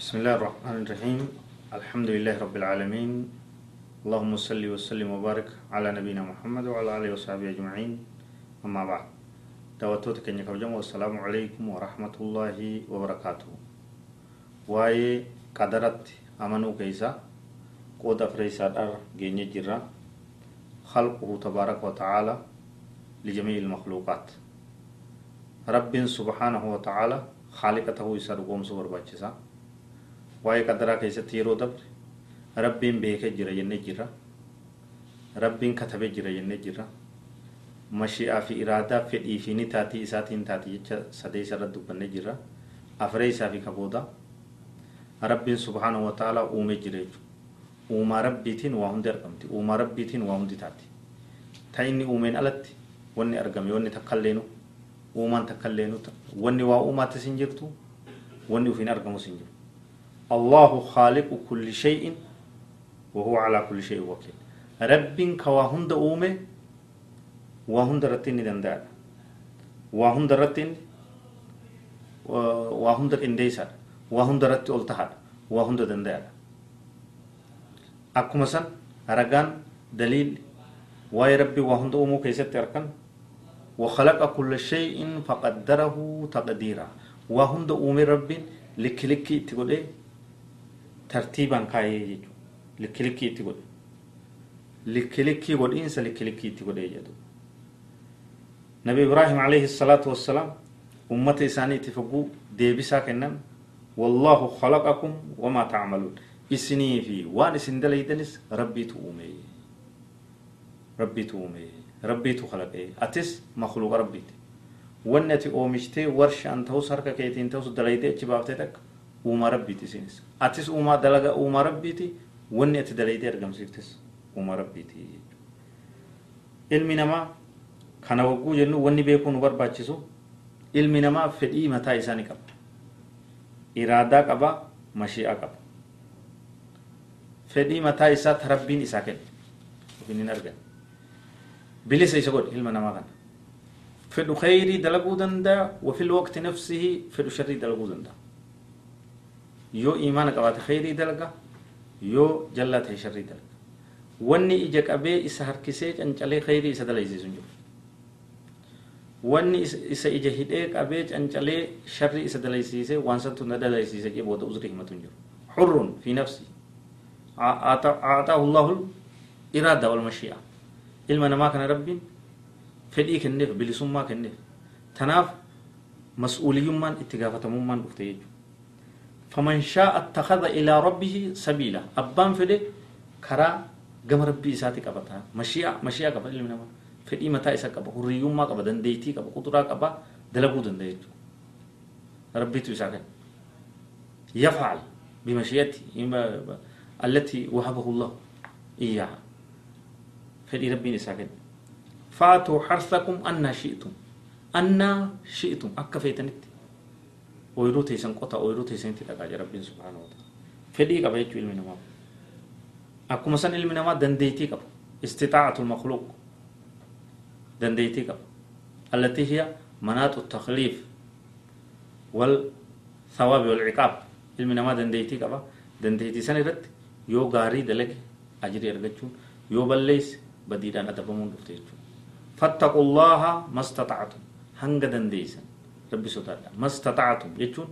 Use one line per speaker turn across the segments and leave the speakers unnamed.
بسم الله الرحمن الرحيم. الحمد لله رب العالمين. اللهم صل وسلم وبارك على نبينا محمد وعلى آله وصحبه أجمعين. أما بعد. دعوتك كن يكبجم والسلام عليكم ورحمة الله وبركاته. واي قدرت أمنو كيسا؟ قود أفريسا دار جيني جرا خلقه تبارك وتعالى لجميع المخلوقات. رب سبحانه وتعالى خالقته يسر قوم سبر باچسا waa'ee qadaraa keessatti yeroo dabre rabbiin beekee jira jennee jirra. Rabbiin katabee jira jennee jirra. Mashi'aa fi iraadaa fedhii fi ni taatii isaatiin taati jecha sadee isarratti dubbannee jirra. Afree isaa fi kabooda rabbiin subhaanahu wa ta'ala uumee jira jechuudha. Uumaa rabbiitiin waa hundi argamti. Uumaa rabbiitiin waa hundi taati. Ta inni uumeen alatti wanni argame wanni takkalleenu uumaan takkalleenu wanni waa uumaattis hin jirtu wanni ufiin argamus hin jiru الله خالق كل شيء وهو على كل شيء وكيل. رب كواهند أومه وهند رتين دندار وهند رتين وهند إنديسار وهند رت ألتهاد وهند دندار أكو مثلا رجان دليل واي ربي وهند أومه كيست أركن وخلق كل شيء فقدره تقديرا. وهند أومي ربي لك لك تقول إيه؟ Tartiibaan kaayee jechuudha likkilikkii itti godhe likkilikkii godhiinsa likkilikkii itti godhee jedhu nabi ibraahim alayhi salaatu wassalaam ummata isaanii itti foguu deebisaa kennan wallaahu khalaqakum wamaa tacmaluun isinii fi waan isin dalaydanis rabbiitu uume rabbiitu uume rabbiitu khalaqee atis makluuqa rabbiiti wanni ati oomishtee warshaan ta'us harka keetiin ta'us dalaydee achi baaftee takka uumaa rabbiiti isinis atis uumaa dalaga uumaa rabbiiti wanni ati dalaydee argamsiiftes uumaa rabbiiti ilmi namaa kana wagguu jennu wanni beekuu nu barbaachisu ilmi namaa fedhii mataa isaanii qaba iraadaa qaba mashi'aa qaba fedhii mataa isaa tarabbiin isaa kenne ofiin hin argan bilisa isa godhe ilma namaa kana fedhu khayrii dalaguu danda'a wafil waqti nafsihi fedhu sharrii dalaguu danda'a yoo imaana qabaate khayrii dalaga yoo jallaa ta'e sharrii dalaga wanni ija qabee isa harkisee cancalee khayrii isa dalaysiisu hin jiru wanni isa ija hidhee qabee cancalee sharrii isa dalaysiisee waan santu na dalaysiise jee booda uzrii himatu hin jiru xurrun fi nafsi aataahu llahu iraada walmashi'a ilma namaa kana rabbiin fedhii kenneef bilisummaa kenneef tanaaf mas'uuliyyummaan itti gaafatamummaan dhufte jechuudha فمن شاء اتخذ إلى ربه سبيلا. أبان فدي كرا قم ربي إساتي قبطها مشيئة مشيئة قبط إلي منما فدي متى إسا قبط هريوم ما قبط دنديتي قبط قدرا قبط دلقو دنديتو. ربي تو إساك يفعل بمشيئتي. التي وهبه الله إياها. فدي ربي إساك فاتوا حرثكم أن شئتم. أن شئتم. أكا فيتنتي ويرو تيسن قطا ويرو تيسن تي دغاج ربي سبحانه وتعالى فدي قبي تشيل من ما اكو مسن علم ما دنديتي قب استطاعه المخلوق دنديتي قب التي هي منات التخليف والثواب والعقاب علم ما دنديتي قب دنديتي سن رت يو غاري دلك اجري ارغچو يو بلليس بديدان ادبمون دفتيچو فاتقوا الله ما استطعتم هنگ دنديسن sodaadha ما استطعتم. يجون.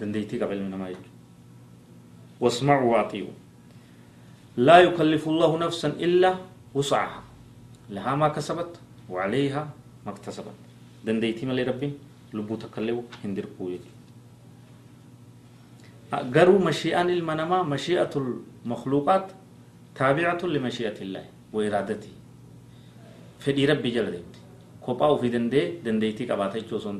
دنديتي قبل من ما يجون. واسمعوا واطيعوا. لا يكلف الله نفسا إلا وسعها. لها ما كسبت وعليها ما اكتسبت. دنديتي مالي ربي لبو تكلو هندر قويتي قروا مشيئان المنما مشيئة المخلوقات تابعة لمشيئة الله وإرادته. فدي ربي جل kophaa ofii dandee dandeettii qabaata jechuu osoo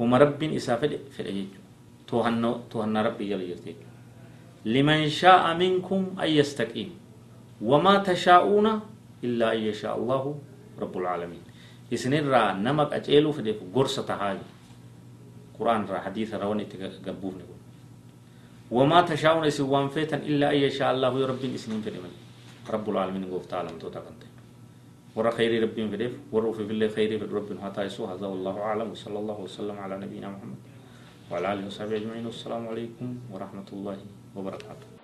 hin ta'in huma rabbiin isaa fedhe fedhe jechuudha to'annaa rabbii jala jirti jechuudha liman shaa'a minkum an yastaqiim wamaa tashaa'uuna illaa an yashaa allahu rabbul caalamiin isinirraa nama qaceeluu fedheef gorsa tahaa quraan irraa hadiisa irraa waan itti gabbuufne kun wamaa tashaa'uuna isin waan feetan illaa an yashaa allahu yoo rabbiin isiniin ورا خيري ربي فديف ورا في بالله خيري ربي هاتا يسوع هذا والله اعلم وصلى الله وسلم على نبينا محمد وعلى آله وصحبه أجمعين والسلام عليكم ورحمة الله وبركاته